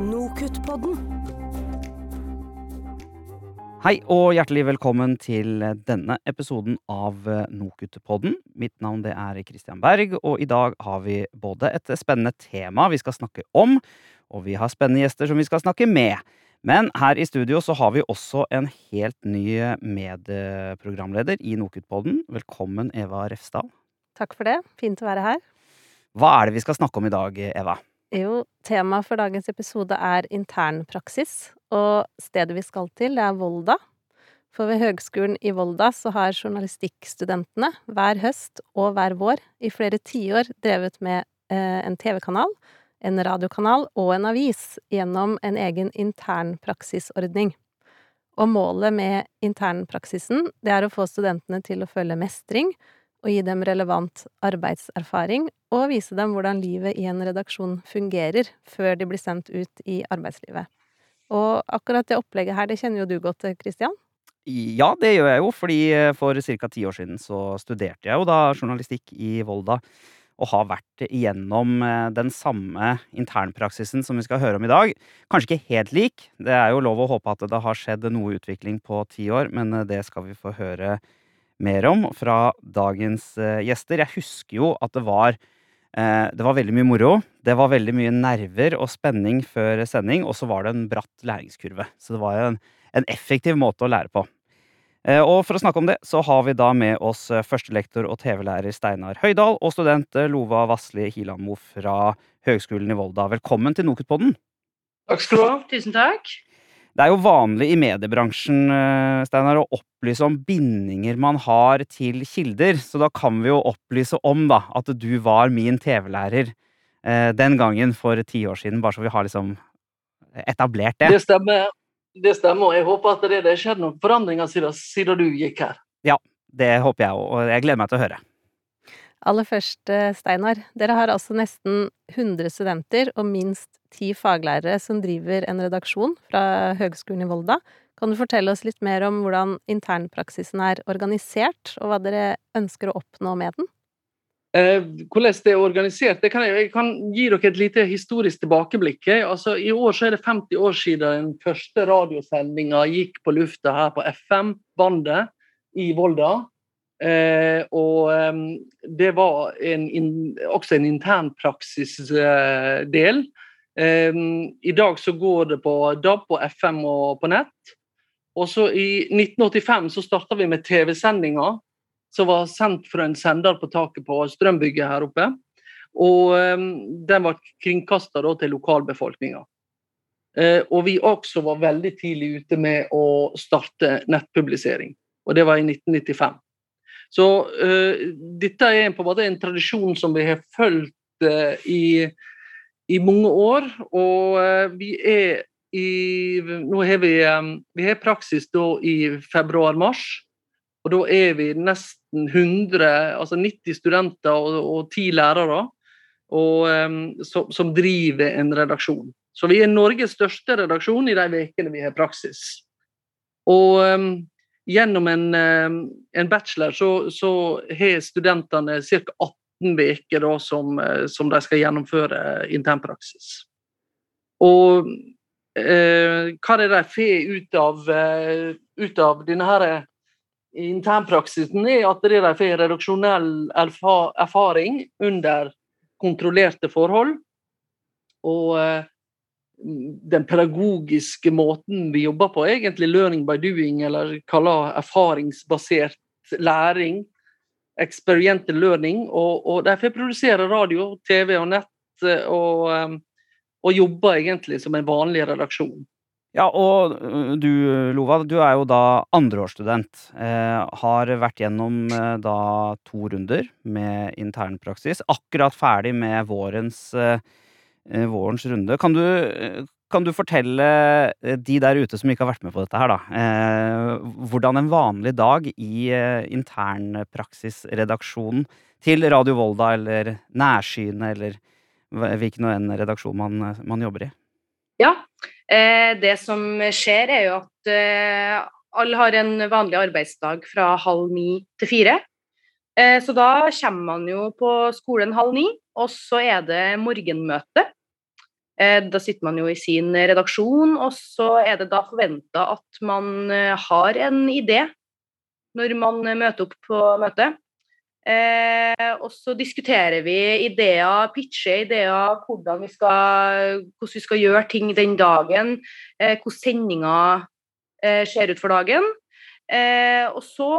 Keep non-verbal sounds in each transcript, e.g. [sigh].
Nokutt-podden. Hei og hjertelig velkommen til denne episoden av Nokutt-podden. Mitt navn det er Christian Berg, og i dag har vi både et spennende tema vi skal snakke om, og vi har spennende gjester som vi skal snakke med. Men her i studio så har vi også en helt ny medprogramleder i Nokutt-podden. Velkommen, Eva Refsdal. Takk for det. Fint å være her. Hva er det vi skal snakke om i dag, Eva? Jo, temaet for dagens episode er internpraksis, og stedet vi skal til, det er Volda. For ved Høgskolen i Volda så har journalistikkstudentene hver høst og hver vår i flere tiår drevet med eh, en TV-kanal, en radiokanal og en avis gjennom en egen internpraksisordning. Og målet med internpraksisen, det er å få studentene til å føle mestring, og gi dem relevant arbeidserfaring, og vise dem hvordan livet i en redaksjon fungerer før de blir sendt ut i arbeidslivet. Og akkurat det opplegget her, det kjenner jo du godt til, Christian? Ja, det gjør jeg jo, fordi for ca. ti år siden så studerte jeg jo da journalistikk i Volda. Og har vært igjennom den samme internpraksisen som vi skal høre om i dag. Kanskje ikke helt lik, det er jo lov å håpe at det har skjedd noe utvikling på ti år, men det skal vi få høre mer om fra dagens gjester. Jeg husker jo at det var det var veldig mye moro. Det var veldig mye nerver og spenning før sending, og så var det en bratt læringskurve. Så det var jo en, en effektiv måte å lære på. Og for å snakke om det, så har vi da med oss førstelektor og TV-lærer Steinar Høydahl og student Lova Vassli Hilamo fra Høgskolen i Volda. Velkommen til Nokutpodden. Takk skal du ha. Tusen takk. Det er jo vanlig i mediebransjen Steinar, å opplyse om bindinger man har til kilder, så da kan vi jo opplyse om da, at du var min TV-lærer eh, den gangen for ti år siden, bare så vi har liksom etablert det. Det stemmer. Det stemmer, og jeg håper at det har skjedd noen forandringer siden, siden du gikk her. Ja, det håper jeg òg, og jeg gleder meg til å høre. Aller først, Steinar. Dere har altså nesten 100 studenter og minst ti faglærere som driver en redaksjon fra Høgskolen i Volda. Kan du fortelle oss litt mer om hvordan internpraksisen er organisert, og hva dere ønsker å oppnå med den? Eh, hvordan det er organisert? Det kan jeg, jeg, kan gi dere et lite historisk tilbakeblikk. Altså, I år så er det 50 år siden den første radiosendinga gikk på lufta her på FM-bandet i Volda. Eh, og eh, det var en, in, også en internpraksisdel. Eh, I dag så går det på DAB, på FM og på nett. Og så I 1985 så starta vi med TV-sendinger som var sendt fra en sender på taket på Strømbygget her oppe. Og um, den var kringkasta til lokalbefolkninga. Uh, og vi også var veldig tidlig ute med å starte nettpublisering. Og det var i 1995. Så uh, dette er på en måte en tradisjon som vi har fulgt uh, i, i, mange år. Og vi er i Nå har vi, vi har praksis i februar-mars. Og da er vi nesten 100, altså 90 studenter og, og 10 lærere og, um, som, som, driver en redaksjon. Så vi er Norges største redaksjon i de ukene vi har praksis. Og um, gjennom en, en, bachelor så, så har studentene ca. 18 uker som, som de skal gjennomføre internpraksis. Og eh, hva er det de får ut av, uh, ut av denne her internpraksisen er at de får redaksjonell erfaring under kontrollerte forhold. Og eh, den pedagogiske måten vi jobber på, egentlig learning by doing, eller kaller erfaringsbasert læring. Experiential learning. Og, og de får produsere radio, TV og nett, eh, og, eh, og jobber egentlig som en vanlig redaksjon. Ja, og du Lova, du er jo da andreårsstudent. Eh, har vært gjennom eh, da to runder med internpraksis. Akkurat ferdig med vårens, eh, vårens runde. Kan du, kan du, fortelle de der ute som ikke har vært med på dette her, da, hvordan en vanlig dag i internpraksisredaksjonen til Radio Volda eller Nærsynet eller hvilken redaksjon man, man jobber i? Ja, Eh, det som skjer, er jo at eh, alle har en vanlig arbeidsdag fra halv ni til fire. Eh, så da kommer man jo på skolen halv ni, og så er det morgenmøte. Da sitter man jo i sin redaksjon, og så er det da forventa at man har en idé når man møter opp på møte. Eh, og så diskuterer vi ideer, pitcher ideer, hvordan vi skal, hvordan vi skal gjøre ting den dagen. Eh, hvordan sendinga eh, ser ut for dagen. Eh, og så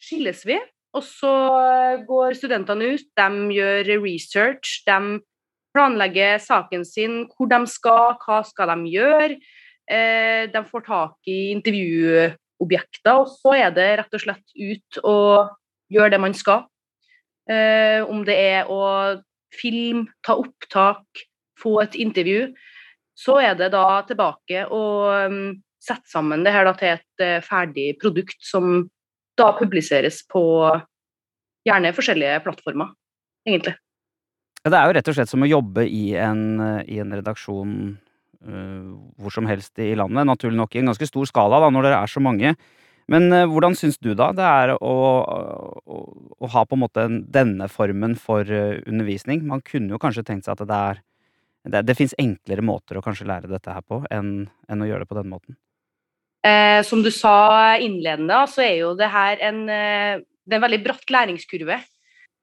skilles vi, og så går studentene ut. De gjør research. De planlegger saken sin, hvor de skal, hva skal de gjøre. Eh, de får tak i intervjuobjekter, og så er det rett og slett ut og gjøre det man skal. Eh, om det er å filme, ta opptak, få et intervju. Så er det da tilbake å um, sette sammen det her til et uh, ferdig produkt som da publiseres på gjerne forskjellige plattformer, egentlig. Ja, det er jo rett og slett som å jobbe i en, i en redaksjon uh, hvor som helst i landet. Naturlig nok i en ganske stor skala, da, når dere er så mange. Men uh, hvordan syns du da det er å, å, å, ha på en måte denne formen for uh, undervisning? Man kunne jo kanskje tenkt seg at det er det, det fins enklere måter å kanskje lære dette her på enn, enn å gjøre det på den måten. Eh, som du sa innledende, så er jo det her en, eh, det er en veldig bratt læringskurve.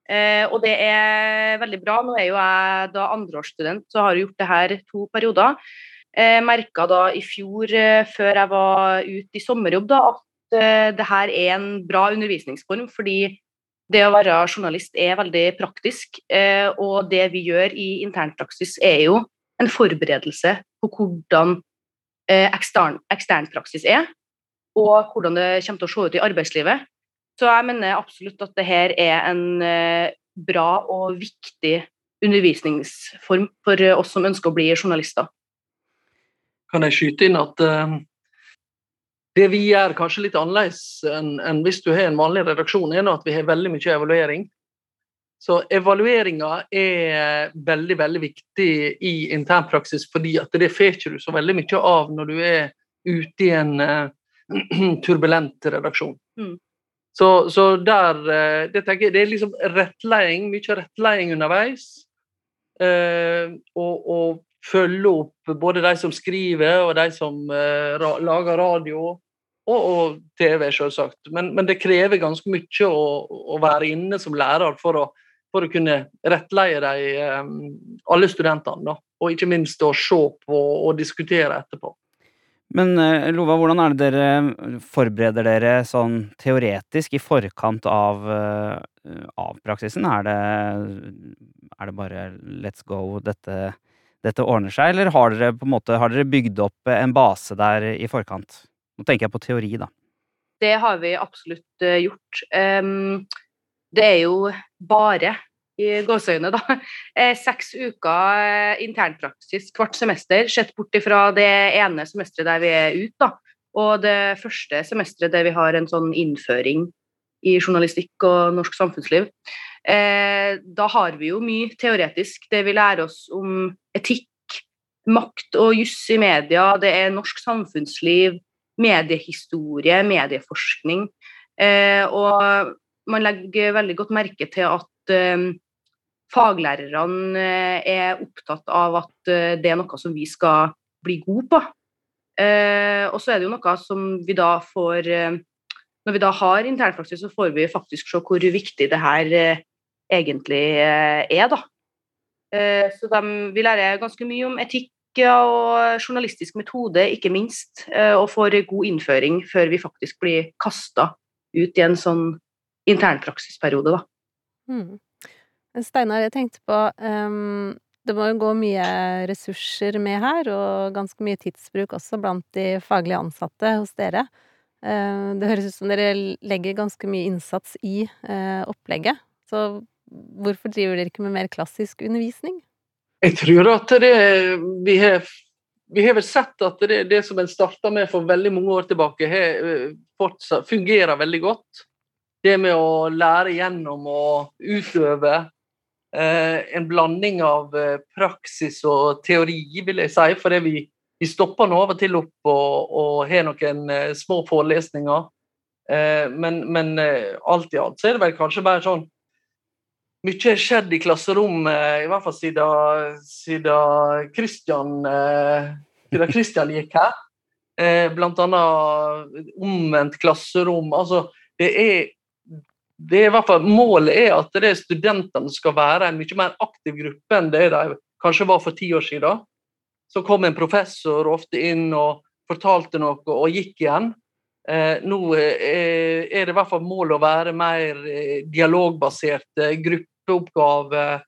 Eh, og det er veldig bra. Nå er jo jeg da andreårsstudent, så har jeg gjort det her to perioder. Jeg merka da i fjor, før jeg var ute i sommerjobb, da, at eh, det her er en bra undervisningsform, fordi det å være journalist er veldig praktisk. Uh, og det vi gjør i internpraksis, er jo en forberedelse på hvordan uh, ekstern, praksis er, og hvordan det kommer til å se ut i arbeidslivet. Så jeg mener absolutt at det her er en bra og viktig undervisningsform for oss som ønsker å bli journalister. Kan jeg skyte inn at det vi gjør kanskje litt annerledes enn, hvis du har en vanlig redaksjon, er at vi har veldig mye evaluering. Så evalueringa er veldig veldig viktig i internpraksis, fordi at det får ikke du så veldig mye av når du er ute i en [clears throat] turbulent redaksjon. Mm. Så, så, der uh, det, jeg, det er liksom rettleding, mye rettleding underveis. Uh, og, og følge opp både de som skriver og de som ra lager radio og, og TV, selvsagt. Men, men, det krever ganske mye å, å være inne som lærer for å, for å kunne rettleie de, alle studentene. Da. Og ikke minst å se på og diskutere etterpå. Men uh, Lova, hvordan er det dere forbereder dere sånn teoretisk i forkant av, uh, av praksisen? Er det, er det, bare let's go, dette, dette ordner seg, eller har dere, på en måte, har dere bygd opp en base der i forkant? Nå tenker jeg på teori, da. Det har vi absolutt uh, gjort. Um, det er jo bare i gåseøyne, da. Eh, seks uker eh, internpraksis hvert semester, sett bort ifra det ene semesteret der vi er ute, da. Og det første semesteret der vi har en sånn innføring i journalistikk og norsk samfunnsliv. Eh, da har vi jo mye teoretisk. Det vi lærer oss om etikk, makt og juss i media, det er norsk samfunnsliv, mediehistorie, medieforskning. Og man legger veldig godt merke til at faglærerne eh, er opptatt av at eh, det er noe som vi skal bli gode på. Eh, og så er det jo noe som vi da får Når vi da har internpraksis, så får vi faktisk se hvor viktig det her egentlig er, da. så de, vi lærer ganske mye om etikk og journalistisk metode, ikke minst, og får god innføring før vi faktisk blir kasta ut i en sånn internpraksisperiode, da. Mm. Steinar, jeg tenkte på um, Det må jo gå mye ressurser med her, og ganske mye tidsbruk også blant de faglige ansatte hos dere. Uh, det høres ut som dere legger ganske mye innsats i uh, opplegget. Så hvorfor driver dere ikke med mer klassisk undervisning? Jeg tror at det vi har vi har vel sett at det, det som en starta med for veldig mange år tilbake, har, eh, fortsatt, fungerer veldig godt. Det med å lære gjennom å utøve en blanding av eh, praksis og teori, vil jeg si. For vi, vi stopper nå av og til opp og, og har noen eh, små forelesninger. Eh, men, men eh, alt i alt så er det vel kanskje bare sånn mye har skjedd i klasserommet, i hvert fall siden, siden Christian, eh, siden [laughs] Christian gikk her. Eh, blant annet omvendt klasserom. Altså, det er, det er i hvert fall Målet er at det studentene skal være en mye mer aktiv gruppe enn det de kanskje var for ti år siden. Så kom en professor ofte inn og fortalte noe og gikk igjen. Eh, nå er, er det i hvert fall målet å være mer eh, dialogbaserte gruppeoppgaver.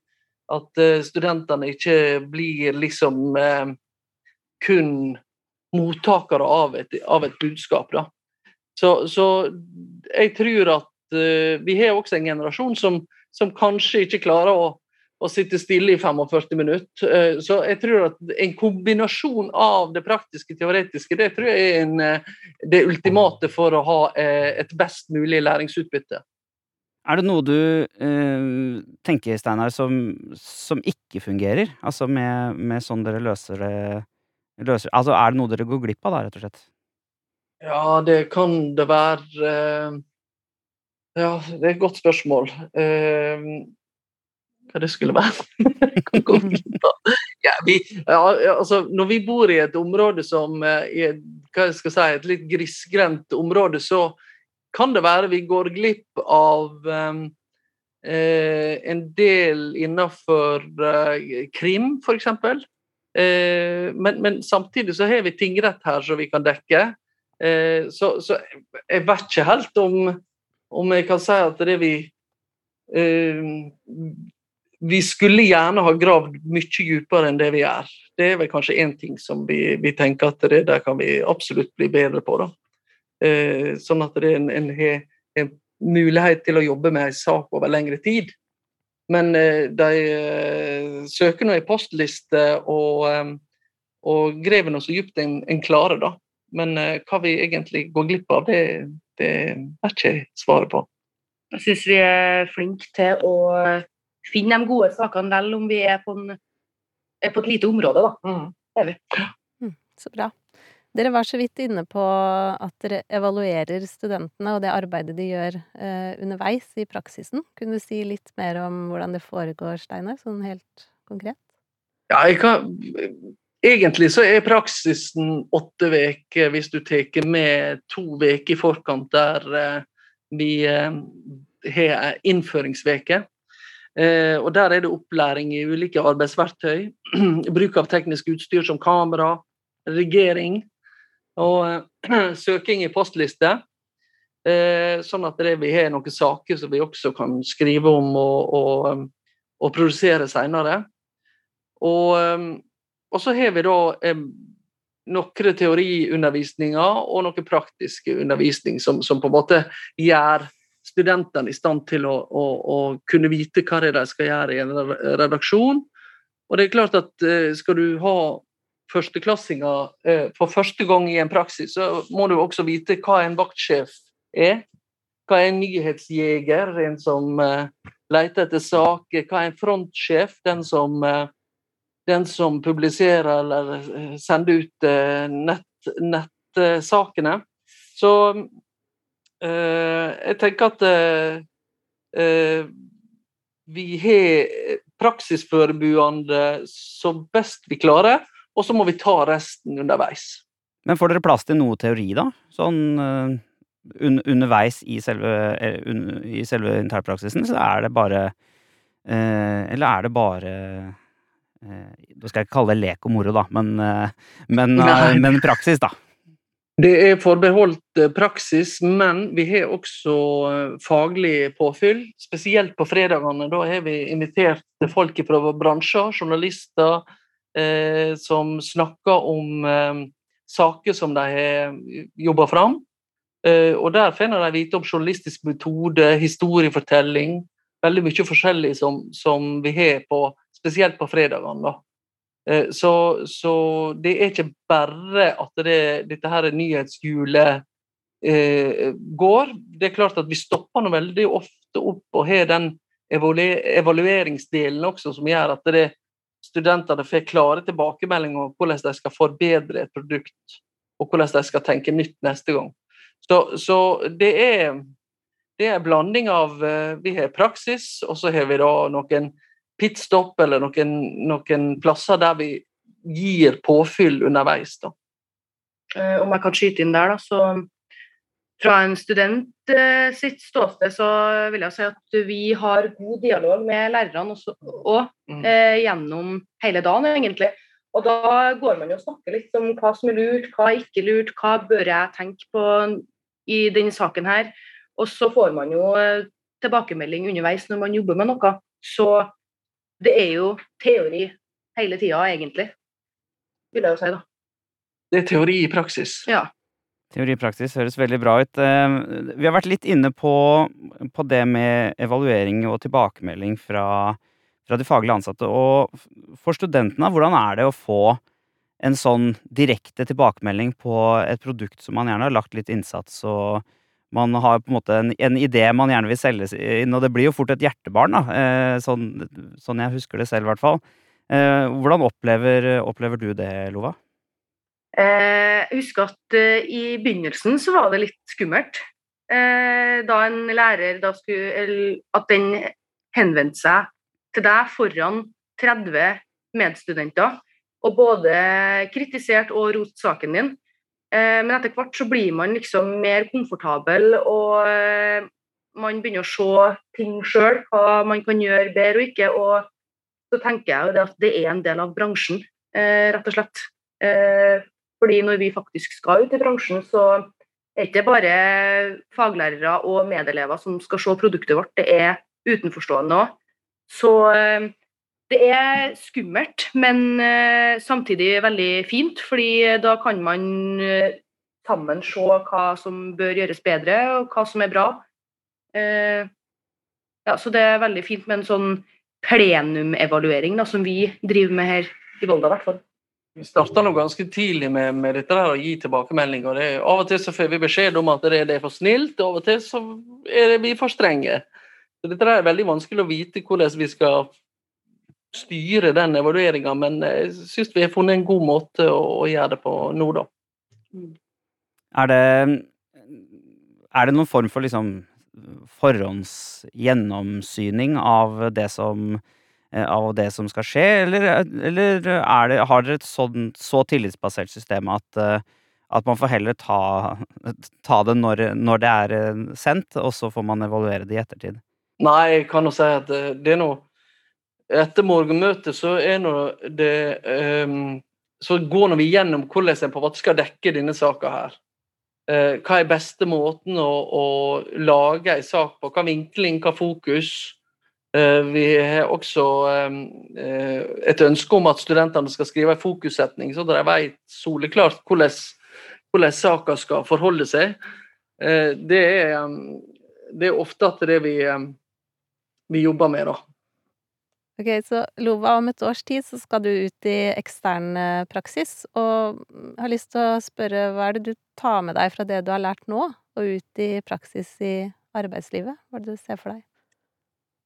At eh, studentene ikke blir liksom eh, kun mottakere av et, av et budskap. Da. Så, så, jeg tror at vi har også en generasjon som, som kanskje ikke klarer å, å, sitte stille i 45 minutter. Uh, så jeg tror at en kombinasjon av det praktiske og teoretiske det tror jeg er en, uh, det ultimate for å ha et best mulig læringsutbytte. Er det noe du tenker, Steinar, som, som, ikke fungerer? Altså med, med sånn dere løser det løser Altså, er det noe dere går glipp av da, rett og slett? Ja, det kan det være uh, Ja, det er et godt spørsmål. Uh, hva det skulle være? [laughs] ja, vi, ja, altså, når vi bor i et område som er skal si, et litt grisgrendt område, så kan det være vi går glipp av um, en del innenfor krim, f.eks. Eh, men, men, samtidig så har vi tingrett her som vi kan dekke. Eh, så, så, jeg vet ikke helt om, om jeg kan si at det vi eh, Vi skulle gjerne ha gravd mye dypere enn det vi gjør. Det er vel kanskje én ting som vi, vi, tenker at det der kan vi absolutt bli bedre på. da. sånn at det er en, en, en mulighet til å jobbe med en sak over lengre tid. Men eh, de eh, søker nå i postliste, og, eh, og nå så dypt en, en klarer, da. Men hva vi egentlig går glipp av, det, det er ikke svaret på. Jeg syns vi er flinke til å finne de gode sakene vel om vi er på, en, er på et lite område, da. Mm. Det er vi. Mm, så bra. Dere var så vidt inne på at dere evaluerer studentene og det arbeidet de gjør eh, underveis i praksisen. Kunne du si litt mer om hvordan det foregår, Steinar, sånn helt konkret? Ja, jeg kan Egentlig så er praksisen åtte uker hvis du tar med to uker i forkant der eh, vi eh, har innføringsveke. Eh, og Der er det opplæring i ulike arbeidsverktøy. [clears throat] Bruk av teknisk utstyr som kamera, redigering, og [clears throat] søking i postliste. Sånn at det, vi har noen saker som vi også kan skrive om og, og, og produsere senere. Og, og, så har vi da eh, noen teoriundervisninger og noe praktiske undervisning som, som, på en måte gjør studentene i stand til å, å, å kunne vite hva det er de skal gjøre i en redaksjon. Og det er klart at eh, skal du ha førsteklassinger eh, for første gang i en praksis, så må du også vite hva en vaktsjef er. Hva er en nyhetsjeger, en som eh, leter etter saker? Hva er en frontsjef, den som, eh, den som publiserer eller eh, sender ut nettsakene. nett? Så eh, jeg tenker at vi har praksisforberedende så best vi klarer og så må vi ta resten underveis. Men får dere plass til noe teori, da? Sånn un underveis i selve, un selve internpraksisen, så er det bare eh, Eller er det bare Nå skal jeg ikke kalle det lek og moro, da, men, men, men praksis, da. Det er forbeholdt praksis, men vi har også faglig påfyll. Spesielt på fredagene. Da har vi invitert folk fra bransjer, journalister, eh, som snakker om eh, saker som de har jobba fram. Eh, og der finner de vite om journalistisk metode, historiefortelling. Veldig mye forskjellig som, som vi har på, spesielt på fredagene. da. så, så, det er ikke bare at det, dette her nyhetshjulet eh, går. Det er klart at vi stopper nå veldig ofte opp og har den evalueringsdelen også, som gjør at det studentene får klare tilbakemeldinger om hvordan de skal forbedre et produkt, og hvordan de skal tenke nytt neste gang. Så, så det, er, det er en blanding av eh, Vi har praksis, og så har vi da noen pitstop eller noen, noen plasser der vi gir påfyll underveis. da. Eh, om jeg kan skyte inn der, da, så fra en student eh, sitt ståsted så vil jeg si at vi har god dialog med lærerne også, og Mm. eh, gjennom hele dagen, egentlig. Og da går man jo og snakker litt om hva som er lurt, hva er ikke lurt, hva bør jeg tenke på i denne saken her. Og så får man jo eh, tilbakemelding underveis når man jobber med noe. Så det er jo teori hele tida, egentlig. Vil jeg jo si, da. Det er teori i praksis. Ja. Teori i praksis høres veldig bra ut. Eh, Vi har vært litt inne på, på det med evaluering og tilbakemelding fra, fra de faglige ansatte. Og for studentene, hvordan er det å få en sånn direkte tilbakemelding på et produkt som man gjerne har lagt litt innsats og man har på en måte en, en idé man gjerne vil selge inn, og det blir jo fort et hjertebarn, da. eh, Sånn, sånn jeg husker det selv, i hvert fall. Eh, Hvordan opplever, opplever du det, Lova? Eh, Jeg husker at i begynnelsen så var det litt skummelt. Da en lærer da skulle At den henvendte seg til deg foran 30 medstudenter og både kritisert og rost saken din. Eh, Men etter hvert så blir man liksom mer komfortabel, og eh, man begynner å se ting sjøl, hva man kan gjøre bedre og ikke. Og så tenker jeg jo det at det er en del av bransjen, eh, rett og slett. Fordi når vi faktisk skal ut i bransjen, så er det ikke bare faglærere og medelever som skal se produktet vårt, det er utenforstående òg. Så det er skummelt, men eh, samtidig veldig fint, fordi da kan man eh, sammen se hva som bør gjøres bedre, og hva som er bra. Eh, Ja, så det er veldig fint med en sånn plenumevaluering som vi driver med her i Volda, i hvert fall. Vi starta ganske tidlig med, med dette der å gi tilbakemeldinger. det, Av og til så får vi beskjed om at det, det er for snilt, og av og til så er det vi for strenge. Så Dette er veldig vanskelig å vite hvordan vi skal styre den evalueringa, men jeg syns vi har funnet en god måte å, å gjøre det på nå, da. Er det Er det noen form for liksom forhåndsgjennomsyning av det som eh, av det som skal skje, eller, eller er det, har dere et sånn, så tillitsbasert system at, eh, at man får heller ta, ta det når, når det er eh, sendt, og så får man evaluere det i ettertid? Nei, jeg kan jo si at det, det er noe Etter morgenmøtet så er nå det um, Så går vi gjennom hvordan en på en måte skal dekke denne saka her. Uh, hva er beste måten å, å lage en sak på? Hva vinkling, hva fokus? Uh, vi har også um, uh, et ønske om at studentene skal skrive en fokussetning, så de vet soleklart hvordan, hvordan saka skal forholde seg. Det, er, um, det er ofte at det vi, vi jobber med, da. Ok, så Lova, om et års tid så skal du ut i ekstern eh, praksis, og mm, har lyst til å spørre hva er det du tar med deg fra det du har lært nå, og ut i praksis i arbeidslivet? Hva er det du ser for deg?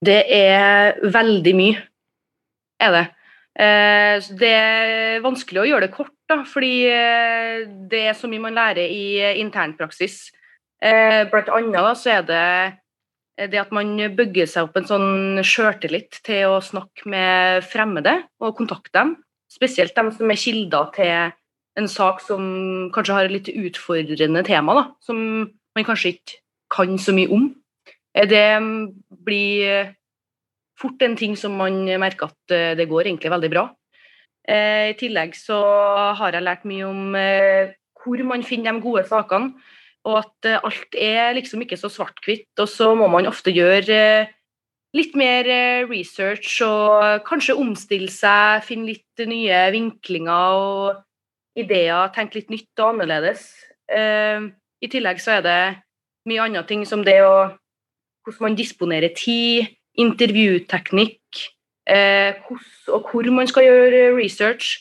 Det er veldig mye, er det. Eh, det er vanskelig å gjøre det kort, da, fordi eh, det er så mye man lærer i internpraksis. Blant annet da, så er det det at man bygger seg opp en sånn sjøltillit til å snakke med fremmede og kontakte dem. Spesielt dem som er kilder til en sak som kanskje har et litt utfordrende tema, da, som man kanskje ikke kan så mye om. Eh, Det blir fort en ting som man merker at eh, det går egentlig veldig bra. Eh, I tillegg så har jeg lært mye om eh, hvor man finner de gode sakene, og at eh, alt er liksom ikke så svart-hvitt. Og så må man ofte gjøre eh, litt mer eh, research og kanskje omstille seg, finne litt nye vinklinger og ideer, tenke litt nytt og annerledes. I tillegg så er det mye andre ting som det å hvordan man disponerer tid, intervjuteknikk, hvordan og hvor man skal gjøre research.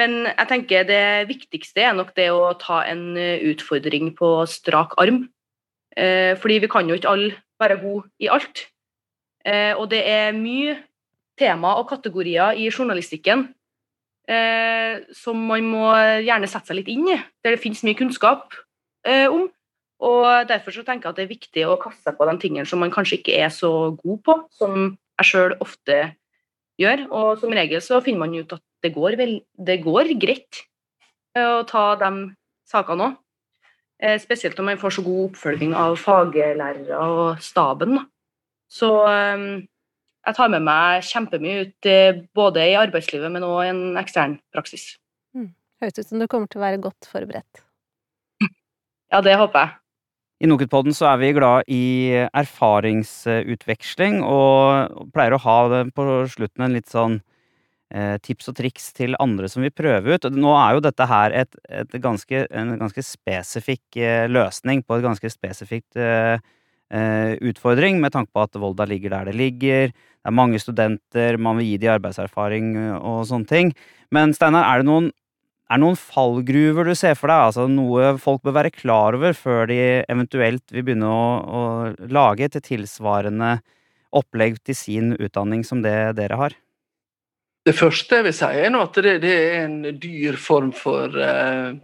Men jeg tenker det viktigste er nok det å ta en eh, utfordring på strak arm. Eh, fordi vi kan jo ikke alle være gode i alt. Eh, og det er mye tema og kategorier i journalistikken som man må gjerne sette seg litt inn i, der det finnes mye kunnskap om. Og Derfor så tenker jeg at det er viktig å kaste seg på de tingene som man kanskje ikke er så god på, som jeg sjøl ofte gjør. Og som regel så finner man ut at det går, vel, det går greit å ta de sakene òg. Eh, spesielt når man får så god oppfølging av faglærere og staben. Så ehm, jeg tar med meg kjempemye ut, eh, både i arbeidslivet, men òg i en ekstern praksis. Mm. Høres ut som du kommer til å være godt forberedt. Ja, det håper jeg. I Nokutpodden så er vi glad i erfaringsutveksling, og pleier å ha på slutten en litt sånn eh, tips og triks til andre som vil prøve ut. Nå er jo dette her et, et ganske, en ganske spesifikk eh, løsning på et ganske spesifikt eh, eh, utfordring, med tanke på at Volda ligger der det ligger. Det er mange studenter, man vil gi de arbeidserfaring og sånne ting. Men Steinar, er det noen er det noen fallgruver du ser for deg, altså noe folk bør være klar over før de eventuelt vil begynne å, å lage et tilsvarende opplegg til sin utdanning som det dere har? Det første jeg vil si, er at det, det er en dyr form for, uh,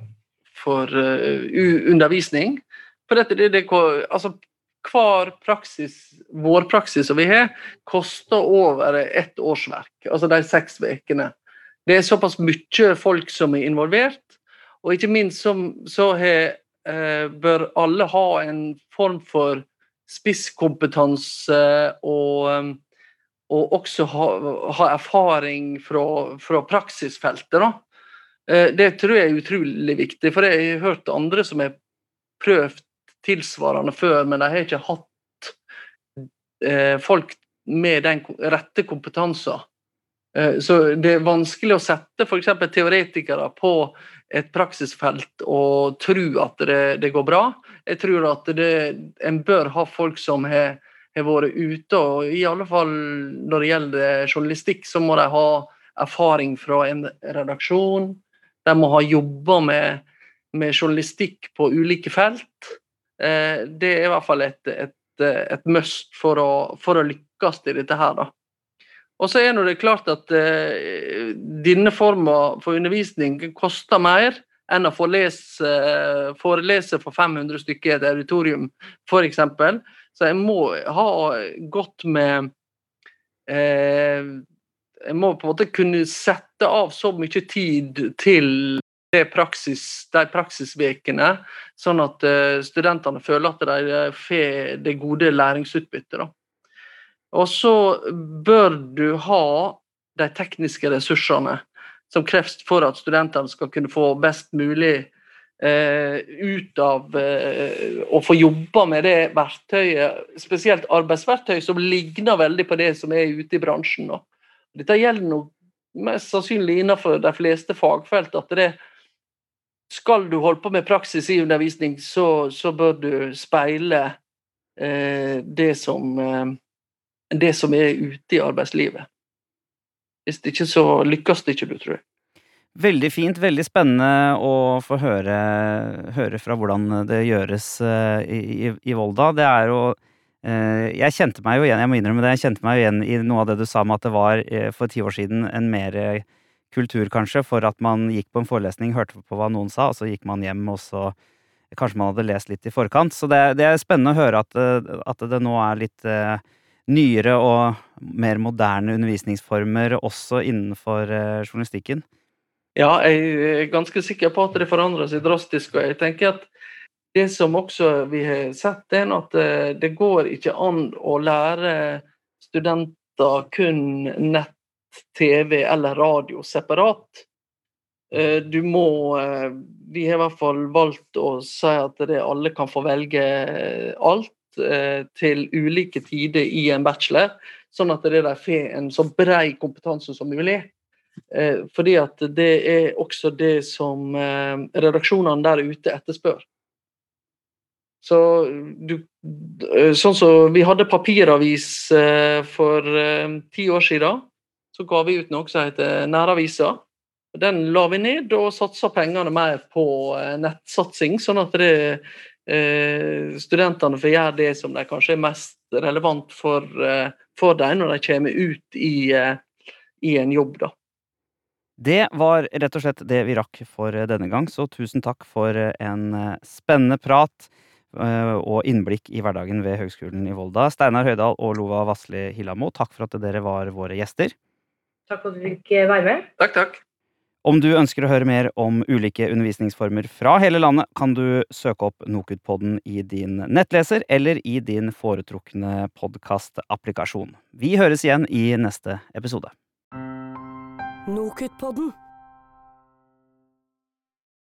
for uh, undervisning. For dette, det, det, altså, hver praksis, vår praksis som vi har, koster over ett årsverk. Altså de seks ukene. Det er såpass mye folk som er involvert, og ikke minst som, så he, eh, bør alle ha en form for spisskompetanse og, eh, og også ha, ha erfaring fra, fra praksisfeltet. Da. Eh, det tror jeg er utrolig viktig, for jeg har hørt andre som har prøvd tilsvarende før, men de har ikke hatt eh, folk med den rette kompetansen. Eh, så det er vanskelig å sette f.eks. teoretikere på et praksisfelt og tro at det, det går bra. Jeg tror at det, en bør ha folk som har, har vært ute, og i alle fall når det gjelder journalistikk, så må de ha erfaring fra en redaksjon. De må ha jobba med, med, journalistikk på ulike felt. Eh, det er i hvert fall et, et, et must for å, for å lykkes i dette her. da. Og så er det klart at uh, denne forma for undervisning koster mer enn å lese, forelese for 500 stykker i et auditorium, f.eks. Så jeg må ha godt med eh, Jeg må på en måte kunne sette av så mye tid til praksis, de praksisvekene, sånn at eh, studentene føler at de får det gode læringsutbyttet. Og så bør du ha de tekniske ressursene som kreves for at studentene skal kunne få best mulig eh, ut av eh, å få jobba med det verktøyet, spesielt arbeidsverktøy, som ligner veldig på det som er ute i bransjen. Da. Dette gjelder nok mest sannsynlig innenfor de fleste fagfelt. at det skal du holde på med praksis i undervisning, så, så bør du speile eh, det som eh, det som er ute i arbeidslivet. Hvis det ikke så lykkes det ikke, du, tror jeg. Veldig fint, veldig spennende å få høre, høre fra hvordan det gjøres i, i, i, Volda. Det er jo uh, Jeg kjente meg jo igjen, jeg må innrømme det, jeg kjente meg jo igjen i noe av det du sa med at det var uh, for ti år siden en mer kultur, kanskje, for at man gikk på en forelesning, hørte på hva noen sa, og så gikk man hjem, og så kanskje man hadde lest litt i forkant. Så det, det er spennende å høre at, at det nå er litt nyere og mer moderne undervisningsformer også innenfor eh, journalistikken? Ja, jeg er ganske sikker på at det forandrer seg drastisk. og jeg tenker at Det som også vi har sett, er at eh, det går ikke an å lære studenter kun nett, TV eller radio separat. Eh, du må Vi har i hvert fall valgt å si at det alle kan få velge alt. Eh, til ulike tider i en bachelor, sånn at de får en så bred kompetanse som mulig. Eh, fordi at det er også det som eh, redaksjonene der ute etterspør. Så du, sånn som vi hadde papiravis for ti år siden, så ga vi ut noe som heter Næravisa. Den la vi ned og satsa pengene mer på nettsatsing, sånn at det Eh, studentene får gjøre det som de kanskje er mest relevant for, eh, for dem når de kommer ut i, eh, i en jobb. da. Det var rett og slett det vi rakk for denne gang, så tusen takk for en spennende prat eh, og innblikk i hverdagen ved Høgskolen i Volda. Steinar Høydahl og Lova Vassli Hillamo, takk for at dere var våre gjester. Takk for at du fikk være med. Takk, takk. Om du ønsker å høre mer om ulike undervisningsformer fra hele landet, kan du søke opp Nokutpodden i din nettleser eller i din foretrukne podkastapplikasjon. Vi høres igjen i neste episode. Nokutpodden.